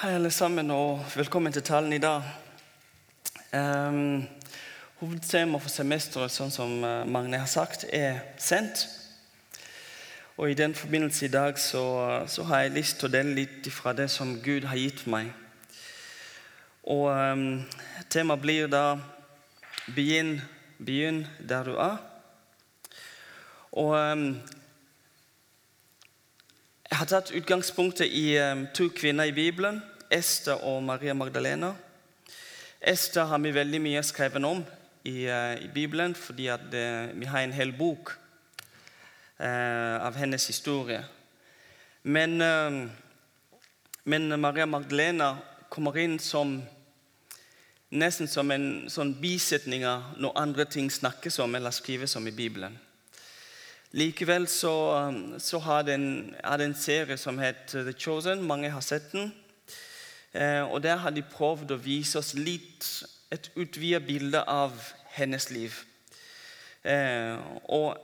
Hei, alle sammen, og velkommen til talen i dag. Um, hovedtema for semesteret, sånn som eh, Magne har sagt, er sendt. Og I den forbindelse i dag så, så har jeg lyst til å dele litt fra det som Gud har gitt meg. Og um, Temaet blir da 'Begynn, begynn der du er'. Og um, jeg har tatt utgangspunktet i um, to kvinner i Bibelen, Esther og Maria Magdalena. Esther har vi veldig mye skrevet om i, uh, i Bibelen, fordi at, uh, vi har en hel bok eh, av hennes historie. Men, men, Maria Magdalena kommer inn som nesten som en sånn bisetning når andre ting snakkes om eller skrives om i Bibelen. Likevel så, um, så har det en, en, serie som heter The Chosen. Mange har sett den. Eh, og Der har de prøvd å vise oss litt et utvidet bilde av hennes liv. Eh, og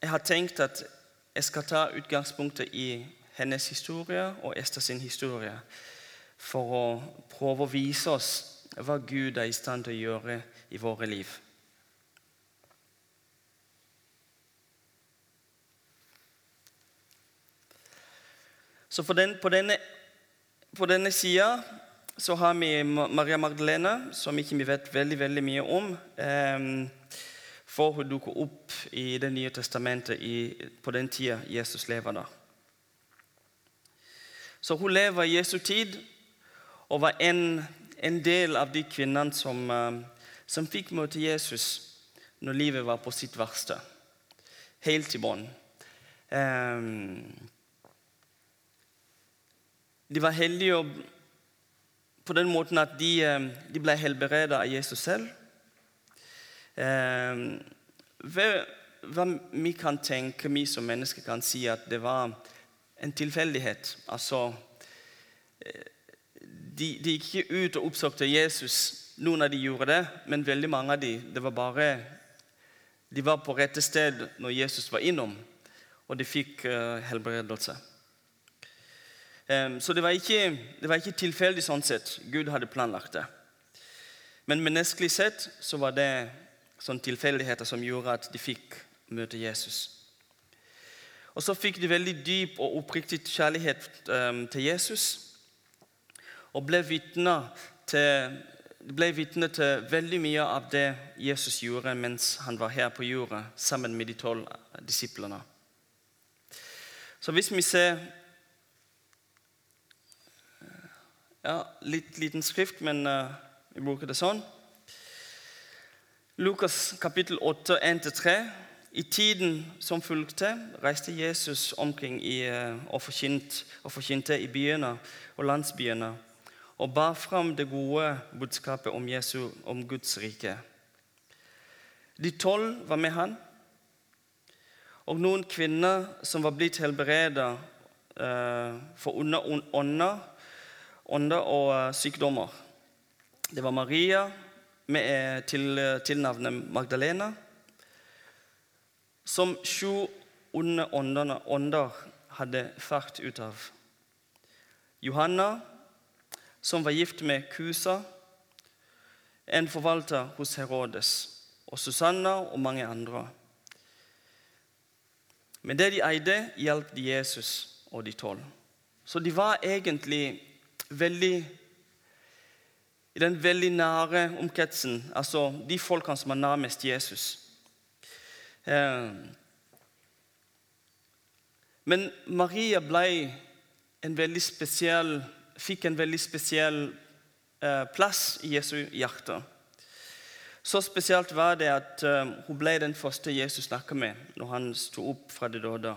jeg har tenkt at jeg skal ta utgangspunktet i hennes historie og Esther sin historie for å prøve å vise oss hva Gud er i stand til å gjøre i våre liv. Så den, på denne, på denne sida så har vi Maria Magdalena, som ikke vi vet veldig veldig mye om. Eh, for hun dukker opp i Det nye testamentet på den tida Jesus lever da. Så hun lever i Jesu tid og var en, en del av de kvinnene som, uh, som fikk møte Jesus når livet var på sitt verste. Helt i bånn. De var heldige på den måten at de, eh, de ble helbredet av Jesus selv. Eh, hva vi kan tenke, vi som mennesker kan si at det var en tilfeldighet. Altså eh, de, de gikk ikke ut og oppsøkte Jesus. Noen av de gjorde det, men veldig mange av de, det var bare, de var på rette sted når Jesus var innom, og de fikk helbredelse. Så det var, ikke, det var ikke tilfeldig sånn sett. Gud hadde planlagt det. Men menneskelig sett så var det sånne tilfeldigheter som gjorde at de fikk møte Jesus. Og så fikk de veldig dyp og oppriktig kjærlighet til Jesus. Og ble vitne til, til veldig mye av det Jesus gjorde mens han var her på jorda sammen med de tolv disiplene. Så hvis vi ser Ja, litt liten skrift, men uh, vi bruker det sånn. Lukas kapittel 8, 1-3. I tiden som fulgte, reiste Jesus omkring i, uh, og, forkynte, og forkynte i byene og landsbyene og bar fram det gode budskapet om, Jesu, om Guds rike. De tolv var med han, og noen kvinner som var blitt helbredet uh, for onde ånder ånder og eh, sykdommer. Det var Maria med eh, til, eh, tilnavnet Magdalena, som sju onde ånder hadde fart ut av. Johanna, som var gift med Kusa, en forvalter hos Herodes, og Susanna og mange andre. Men det de eide, hjalp de Jesus og de tolv. Så de var egentlig veldig i den veldig nære omkretsen, altså de folkene som er nærmest Jesus. Eh, men Maria en spesiell, fikk en veldig spesiell eh, plass i Jesu hjerte. Så spesielt var det at eh, hun ble den første Jesus snakket med når han sto opp fra de døde.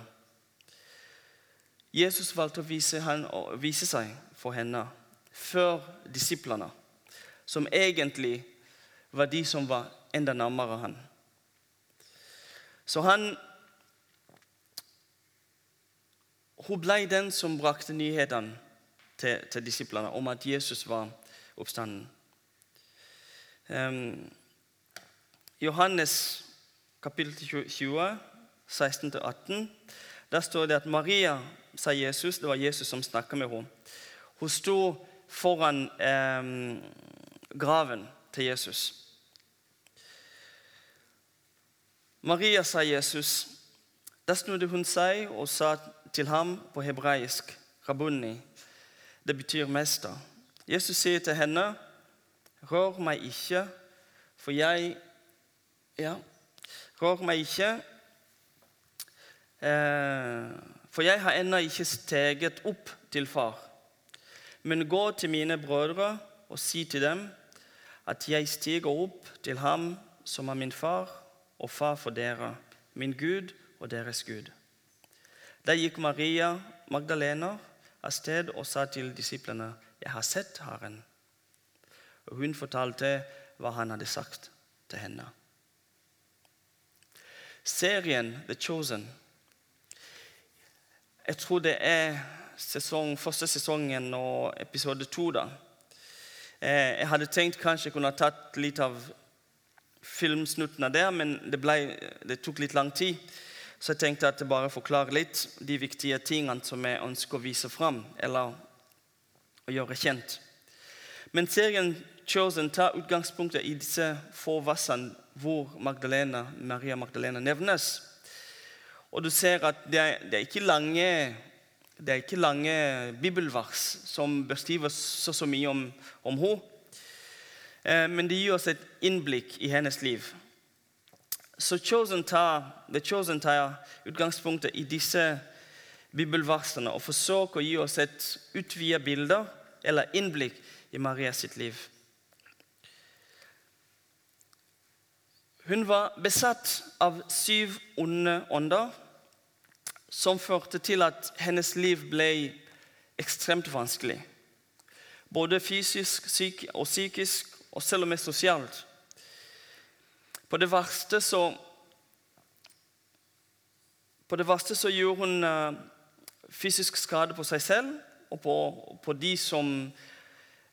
Jesus valgte å vise, han, å vise seg for henne før disiplene, som egentlig var de som var enda nærmere han. Så han Hun ble den som brakte nyhetene til, til disiplene om at Jesus var oppstanden. Um, Johannes kapittel 20, 16-18, der står det at Maria, sa Jesus, det var Jesus som snakka med henne, hun sto foran eh, graven til Jesus. Maria, sa Jesus. Da snudde hun seg og sa til ham på hebraisk, Rabuni. Det betyr mester. Jesus sier til henne, rør meg ikke, for jeg Ja, rør meg ikke, eh, for jeg har ennå ikke steget opp til far. Men gå til mine brødre og si til dem at jeg stiger opp til ham som er min far og far for dere, min Gud og deres Gud. Da gikk Maria Magdalena av sted og sa til disiplene, 'Jeg har sett Herren.' Hun fortalte hva han hadde sagt til henne. Serien The Chosen Jeg tror det er sesong, første sesongen og episode to. da. Eh, jeg hadde tenkt kanskje jeg kunne tatt litt av filmsnuttene der, men det, ble, det, tok litt lang tid. Så jeg tenkte at jeg bare forklarer litt de viktige tingene som jeg ønsker å vise fram, eller å gjøre kjent. Men serien Chosen tar utgangspunktet i disse få versene hvor Magdalena, Maria Magdalena nevnes. Og du ser at det er, det er ikke lange det er ikke lange bibelvers som beskriver så, så mye om, om henne. Eh, men det gir oss et innblikk i hennes liv. Så Chosen tar, The Chosen tar utgangspunktet i disse bibelversene og forsøker å gi oss et utvidet bilde eller innblikk i Maria sitt liv. Hun var besatt av syv onde ånder som førte til at hennes liv ble ekstremt vanskelig. Både fysisk og psykisk, og selv og med sosialt. På det verste så På det verste så gjorde hun uh, fysisk skade på seg selv og på, på de som,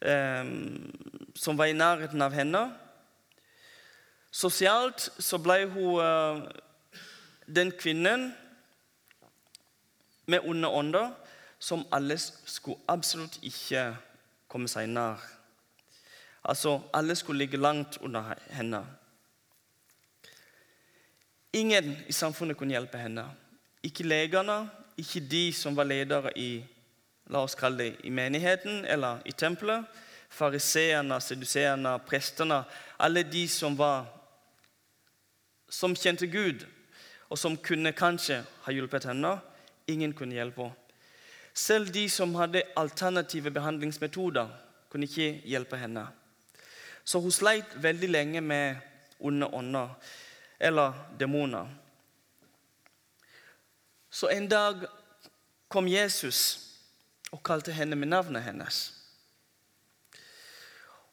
um, som var i nærheten av henne. Sosialt så ble hun uh, den kvinnen med onde ånder som alle skulle absolutt ikke komme seg nær. Altså, alle skulle ligge langt under henne. Ingen i samfunnet kunne hjelpe henne. Ikke legene, ikke de som var ledere i la oss kalle det, i menigheten eller i tempelet. Fariseerne, seduseerne, prestene. Alle de som var som kjente Gud, og som kunne kanskje ha hjulpet henne. Ingen kunne hjelpe henne. Selv de som hadde alternative behandlingsmetoder, kunne ikke hjelpe henne. Så hun sleit veldig lenge med onde ånder eller demoner. Så en dag kom Jesus og kalte henne med navnet hennes.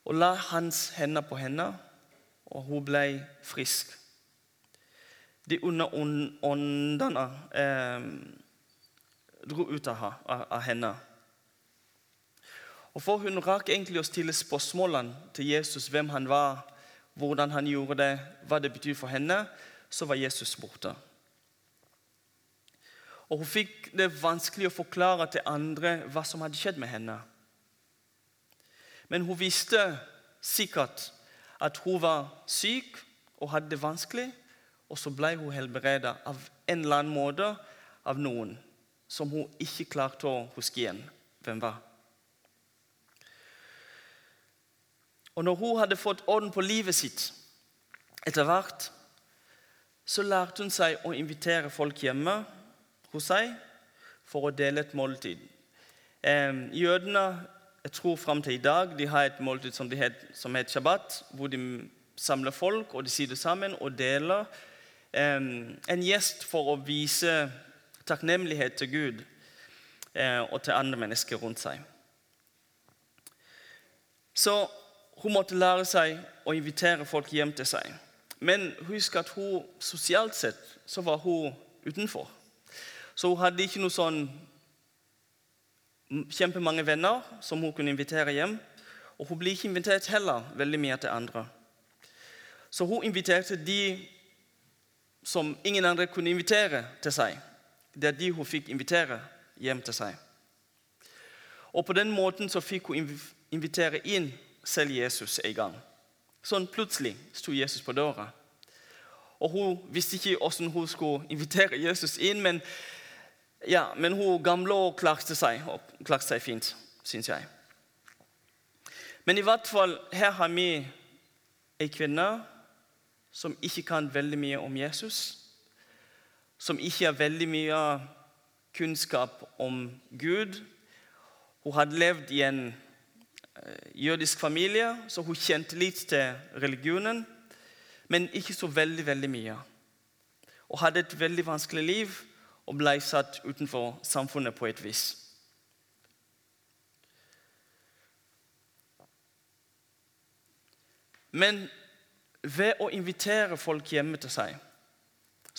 Og la hans hender på henne, og hun ble frisk. De onde åndene eh, dro ut av, av henne. Og For hun rakk egentlig å stille spørsmålene til Jesus hvem han var, hvordan han gjorde det, hva det betyr for henne, så var Jesus borte. Og Hun fikk det vanskelig å forklare til andre hva som hadde skjedd med henne. Men hun visste sikkert at hun var syk og hadde det vanskelig, og så ble hun helbredet av en eller annen måte av noen som hun ikke klarte å huske igjen hvem var. Og når hun hadde fått orden på livet sitt etter hvert, så lærte hun seg å invitere folk hjemme hos seg for å dele et måltid. Eh, jødene jeg tror fram til i dag de har et måltid som, het, som heter shabbat, hvor de samler folk og de sitter sammen og deler. Eh, en gjest for å vise takknemlighet til Gud eh, og til andre mennesker rundt seg. Så hun måtte lære seg å invitere folk hjem til seg. Men husk at hun sosialt sett så var hun utenfor. Så hun hadde ikke noe sånn kjempemange venner som hun kunne invitere hjem. Og hun ble ikke invitert heller veldig mye til andre. Så hun inviterte de som ingen andre kunne invitere til seg. Det er de hun fikk invitere hjem til seg. Og på den måten så fikk hun invitere inn selv Jesus en gang. Sånn plutselig sto Jesus på døra. Og Hun visste ikke hvordan hun skulle invitere Jesus inn, men, ja, men hun gamle klarte seg, klarte seg fint, syns jeg. Men i hvert fall, her har vi ei kvinne som ikke kan veldig mye om Jesus. Som ikke har veldig mye kunnskap om Gud. Hun hadde levd i en eh, jødisk familie, så hun kjente litt til religionen. Men ikke så veldig, veldig mye. Og hadde et veldig vanskelig liv og ble satt utenfor samfunnet på et vis. Men ved å invitere folk hjemme til seg,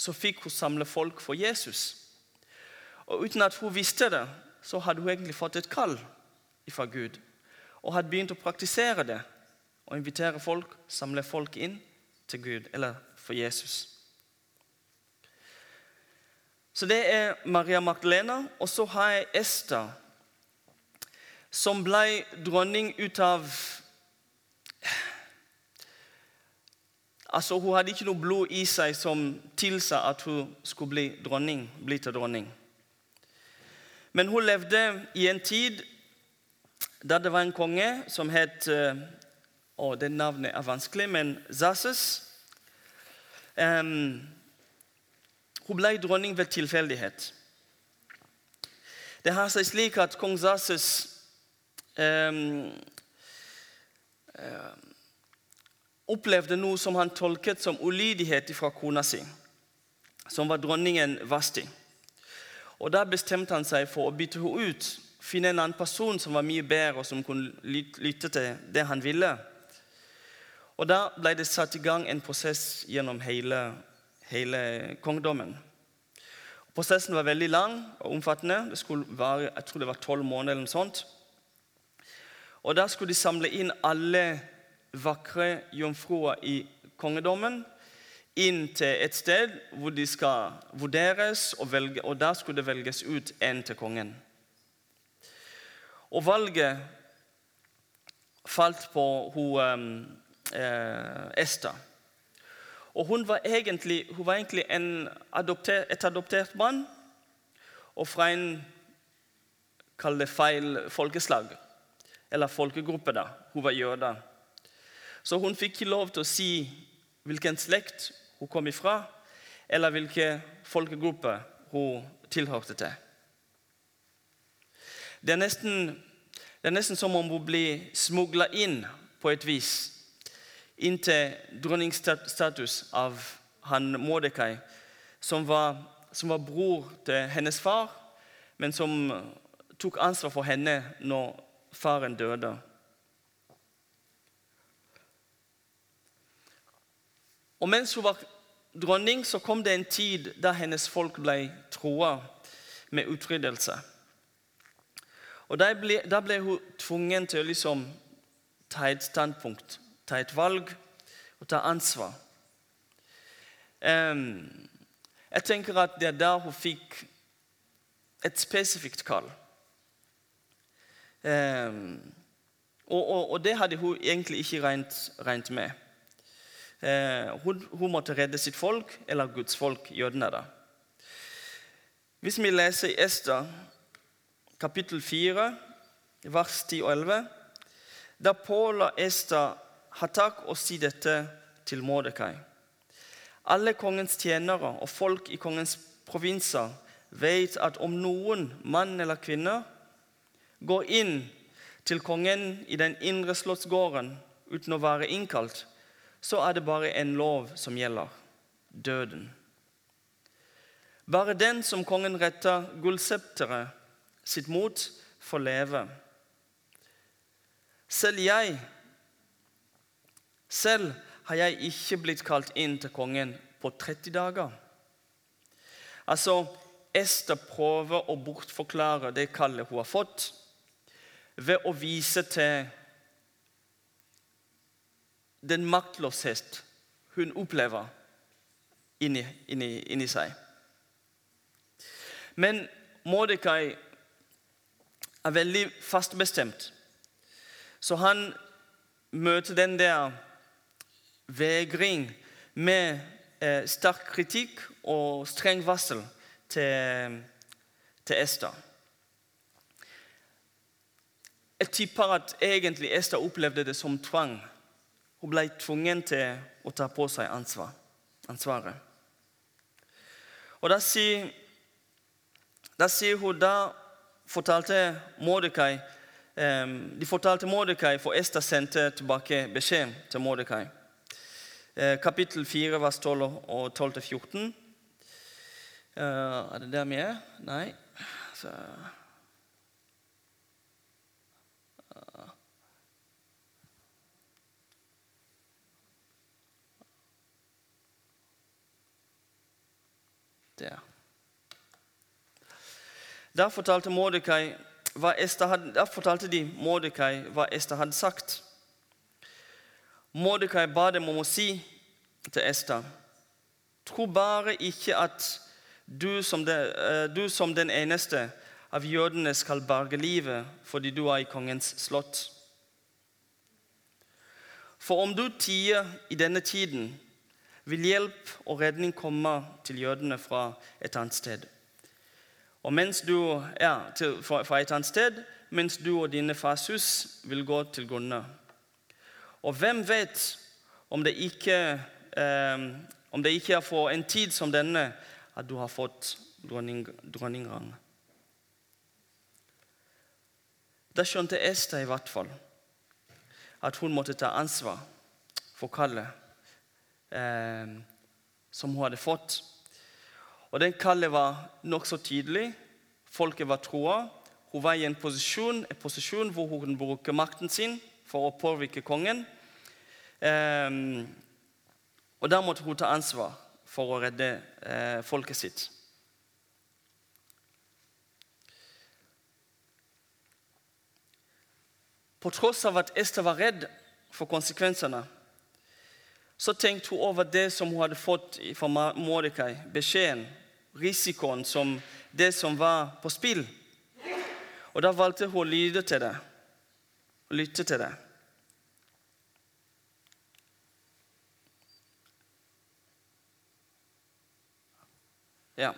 så fikk hun samle folk for Jesus. Og uten at hun visste det, så hadde hun egentlig fått et kall fra Gud. Og hadde begynt å praktisere det. Og invitere folk, samle folk inn til Gud, eller for Jesus. Så det er Maria Magdalena. Og så har jeg Esther, som ble dronning ut av Altså, Hun hadde ikke noe blod i seg som tilsa at hun skulle bli dronning. bli til dronning. Men hun levde i en tid da det var en konge som het Å, det navnet er vanskelig, men Zasses. Um, hun ble dronning ved tilfeldighet. Det har seg slik at kong Zasses um, um, opplevde noe som han tolket som ulydighet fra kona si, som var dronningen Vasti. Og Da bestemte han seg for å bytte henne ut, finne en annen person som var mye bedre, og som kunne lytte til det han ville. Og Da ble det satt i gang en prosess gjennom hele, hele kongdommen. Prosessen var veldig lang og omfattende. Det skulle være, jeg tror det var tolv måneder. eller noe sånt. Og Da skulle de samle inn alle vakre jomfruer i kongedommen inn til et sted hvor de skal vurderes, og, velge, og der skulle det velges ut en til kongen. Og valget falt på hun, eh, Esther. Og hun var egentlig, hun var egentlig adopter, et adoptert mann og fra en Kall det feil folkeslag. Eller folkegruppe. da. Hun var jøde. Så hun fikk ikke lov til å si hvilken slekt hun kom ifra, eller hvilken folkegruppe hun tilhørte til. Det er nesten, det er nesten som om hun blir smugla inn på et vis inn til dronningstatus av han Mordekai, som var, som var bror til hennes far, men som tok ansvar for henne når faren døde. Og mens hun var dronning, så kom det en tid da hennes folk ble troa med utryddelse. Og Da ble, da ble hun tvungen til å liksom ta et standpunkt, ta et valg og ta ansvar. Um, jeg tenker at det er der hun fikk et spesifikt kall. Um, og, og, og, det hadde hun egentlig ikke regnet, med. Eh, hun, hun, måtte redde sitt folk, eller Guds folk, jødene. da. Hvis vi leser i Ester kapittel 4, vers 10 og 11 Da påla Ester Hatak å si dette til Mordekai. Alle kongens tjenere og folk i kongens provinser vet at om noen, mann eller kvinne, går inn til kongen i den indre slottsgården uten å være innkalt, så er det bare en lov som gjelder døden. Bare den som kongen retter gullsepteret sitt mot, får leve. Selv jeg Selv har jeg ikke blitt kalt inn til kongen på 30 dager. Altså, Ester prøver å bortforklare det kallet hun har fått, ved å vise til den maktløshet hun opplever inni, inni, inni seg. Men Mordekai er veldig fastbestemt. Så han møter den der vegring med eh, sterk kritikk og streng varsel til, til Ester. Jeg tipper at egentlig Ester opplevde det som tvang. Hun ble tvungen til å ta på seg ansvar, ansvaret. Og da sier, da sier hun da fortalte Mordekai eh, De fortalte Mordekai, for Esther sendte tilbake beskjed til Mordekai. Eh, kapittel 4, vers 12 og 12-14. Eh, er det der vi er? Nei. Så Der. Da fortalte, Mordecai hva Esther da fortalte de Mordekai hva Ester hadde sagt. Mordekai ba dem om å si til Ester Tro bare ikke at du som, de, du som den eneste av jødene skal berge livet fordi du er i kongens slott. For om du tier i denne tiden, vil hjelp og redning komme til jødene fra et annet sted. Og mens du er til, fra, fra et annet sted, mens du og dine fars hus vil gå til grunne. Og hvem vet om det ikke, eh, om det ikke er for en tid som denne at du har fått dronning, dronningrang? Da skjønte Esther i hvert fall at hun måtte ta ansvar for kallet eh, som hun hadde fått. Og Den kallet var nokså tydelig. Folket var troa. Hun var i en posisjon, en posisjon hvor hun kunne bruke makten sin for å påvirke kongen. Eh, og Da måtte hun ta ansvar for å redde eh, folket sitt. På tross av at Ester var redd for konsekvensene, så tenkte hun over det som hun hadde fått fra Mordekai, beskjeden, risikoen, som det som var på spill. Og da valgte hun å lytte til det. Lytte til det. Ja.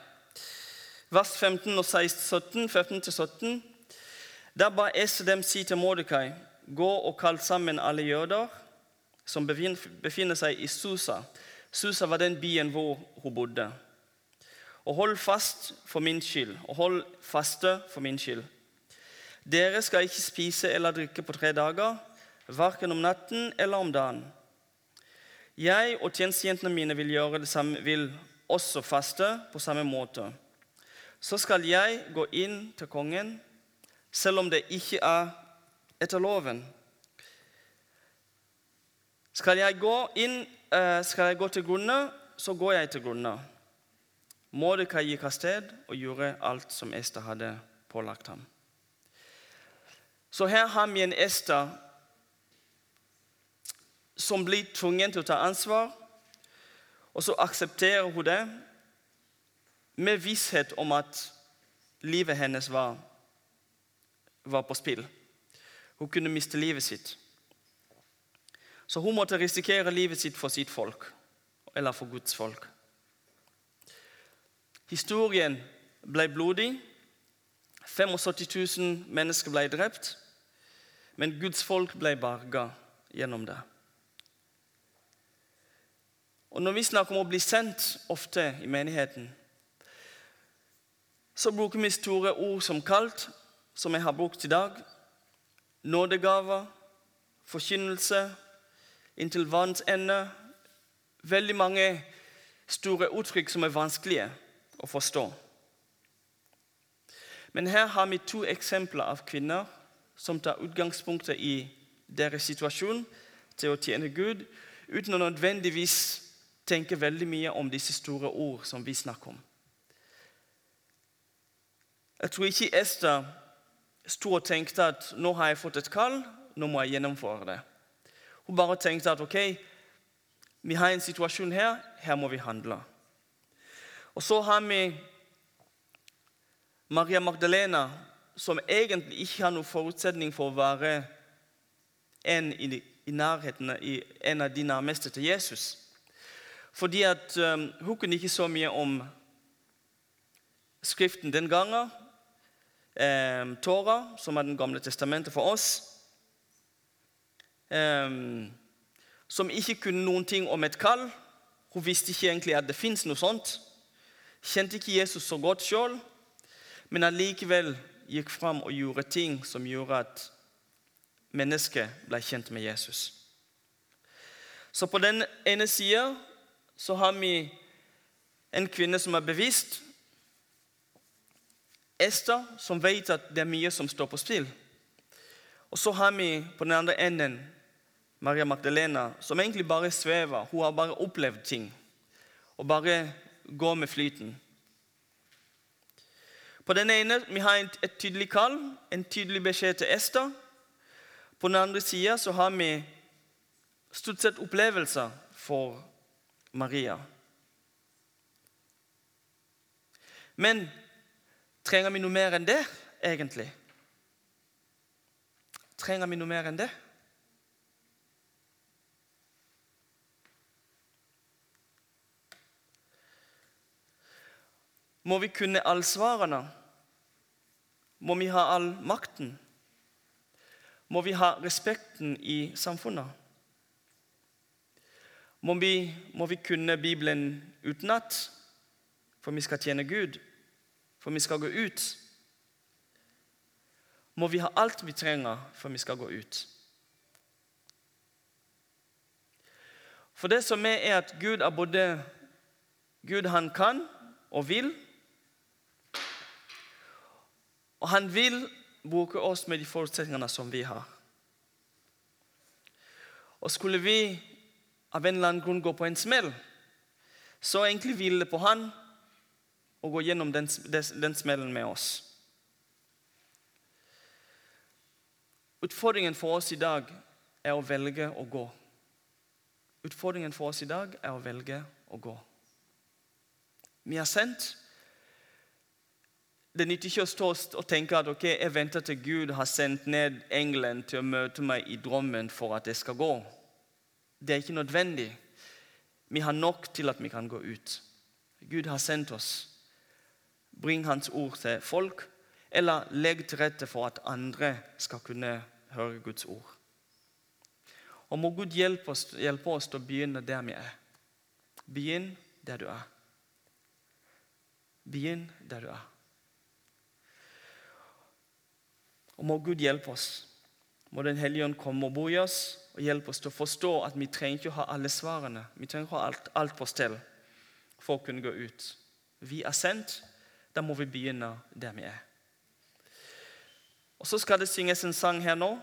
Vers 15 og 16, 17, Da ba Ester dem si til Mordekai, gå og kall sammen alle jøder som befinner seg i Susa. Susa var den byen hvor hun bodde. Og hold fast for min skyld, og hold faste for min skyld. Dere skal ikke spise eller drikke på tre dager, verken om natten eller om dagen. Jeg og tjenestejentene mine vil gjøre det samme, vil også faste på samme måte. Så skal jeg gå inn til kongen, selv om det ikke er etter loven. Skal jeg gå inn, eh, skal jeg gå til grunne, så går jeg til grunne. Mordekai gikk av sted og gjorde alt som Ester hadde pålagt ham. Så her har vi en Ester som blir tvunget til å ta ansvar, og så aksepterer hun det med visshet om at livet hennes var, var på spill. Hun kunne miste livet sitt. Så hun måtte risikere livet sitt for sitt folk, eller for Guds folk. Historien ble blodig. 75 000 mennesker ble drept. Men Guds folk ble berga gjennom det. Og Når vi snakker om å bli sendt ofte i menigheten, så bruker vi store ord som kalt, som jeg har brukt i dag. Nådegaver, forkynnelse, inntil vanns ende. Veldig mange store uttrykk som er vanskelige å forstå. Men her har vi to eksempler av kvinner som tar utgangspunktet i deres situasjon til å tjene Gud, uten å nødvendigvis tenke veldig mye om disse store ord som vi snakker om. Jeg tror ikke Ester sto og tenkte at nå har jeg fått et kall, nå må jeg gjennomføre det. Hun bare tenkte at ok, vi har en situasjon her, her må vi handle. Og så har vi Maria Magdalena, som egentlig ikke har noen forutsetning for å være en i, i nærheten i en av de nærmeste til Jesus. Fordi at um, Hun kunne ikke så mye om Skriften den gangen. Um, Tora, som er den gamle testamentet for oss. Um, som ikke kunne noen ting om et kall. Hun visste ikke egentlig at det fins noe sånt. Kjente ikke Jesus så godt sjøl, men allikevel gikk fram og gjorde ting som gjorde at mennesket ble kjent med Jesus. Så på den ene sida så har vi en kvinne som er bevisst. Ester, som vet at det er mye som står på spill. Og så har vi på den andre enden Maria Magdalena, som egentlig bare svever. Hun har bare opplevd ting og bare går med flyten. På den ene vi har et tydelig kall, en tydelig beskjed til Ester. På den andre sida har vi stort sett opplevelser for Maria. Men trenger vi noe mer enn det, egentlig? Trenger vi noe mer enn det? Må vi kunne alle svarene? Må vi ha all makten? Må vi ha respekten i samfunnet? Må vi, må vi kunne Bibelen utenat for vi skal tjene Gud, for vi skal gå ut? Må vi ha alt vi trenger for vi skal gå ut? For det som er, er at Gud er både Gud han kan og vil. Og han vil bruke oss med de forutsetningene som vi har. Og skulle vi av en eller annen grunn gå på en smell, så egentlig hviler det på han å gå gjennom den, den smellen med oss. Utfordringen for oss i dag er å velge å gå. Utfordringen for oss i dag er å velge å gå. Vi er sendt det nytter ikke å stå og tenke at ok, jeg venter til Gud har sendt ned engelen til å møte meg i drømmen for at det skal gå. Det er ikke nødvendig. Vi har nok til at vi kan gå ut. Gud har sendt oss. Bring Hans ord til folk, eller legg til rette for at andre skal kunne høre Guds ord. Og må Gud hjelpe oss, hjelpe oss til å begynne der vi er. Begynn der du er. Begynn der du er. Og må Gud hjelpe oss. Må Den hellige ånd komme og bo i oss og hjelpe oss til å forstå at vi trenger ikke å ha alle svarene. Vi trenger ikke å ha alt, alt på stell for å kunne gå ut. Vi er sendt. Da må vi begynne der vi er. Og Så skal det synges en sang her nå.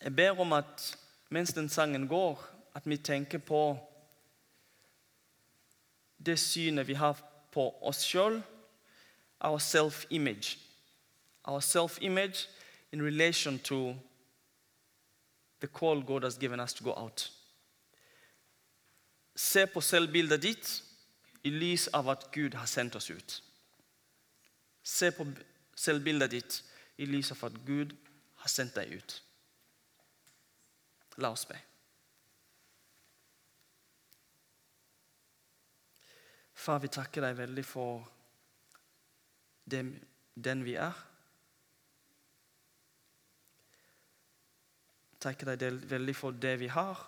Jeg ber om at mens den sangen går, at vi tenker på det synet vi har på oss sjøl, our self-image our self image in relation to the call God has given us to go out. Se på selvbildet ditt i lys av at Gud har sendt oss ut. Se på selvbildet ditt i lys av at Gud har sendt deg ut. La oss be. Far, vi takker deg veldig for den vi er. Takker deg veldig for det vi har.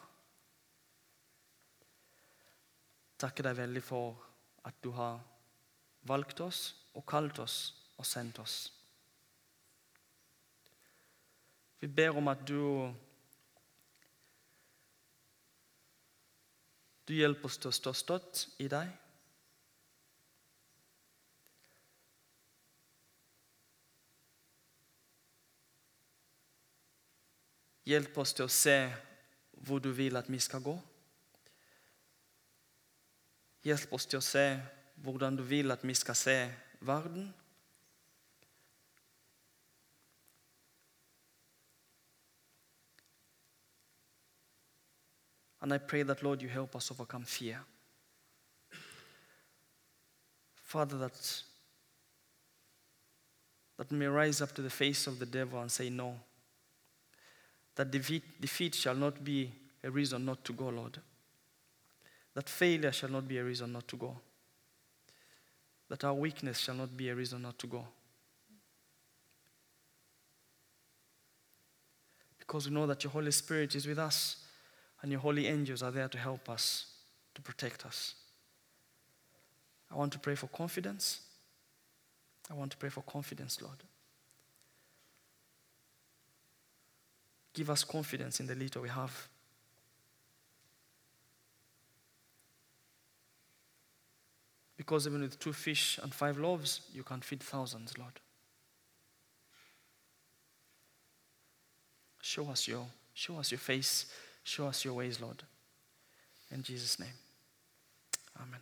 Takker deg veldig for at du har valgt oss og kalt oss og sendt oss. Vi ber om at du Du hjelper oss til å stå støtt i deg. Hjelp oss til å se hvor du vil at vi skal gå. Hjelp oss til å se hvordan du vil at vi skal se verden. And I pray that, Lord, you help us overcome fear. Father, that, that we may rise up to the face of the devil and say no. That defeat, defeat shall not be a reason not to go, Lord. That failure shall not be a reason not to go. That our weakness shall not be a reason not to go. Because we know that your Holy Spirit is with us and your holy angels are there to help us, to protect us. I want to pray for confidence. I want to pray for confidence, Lord. Give us confidence in the little we have. Because even with two fish and five loaves, you can feed thousands, Lord. Show us your, show us your face, show us your ways, Lord. In Jesus' name. Amen.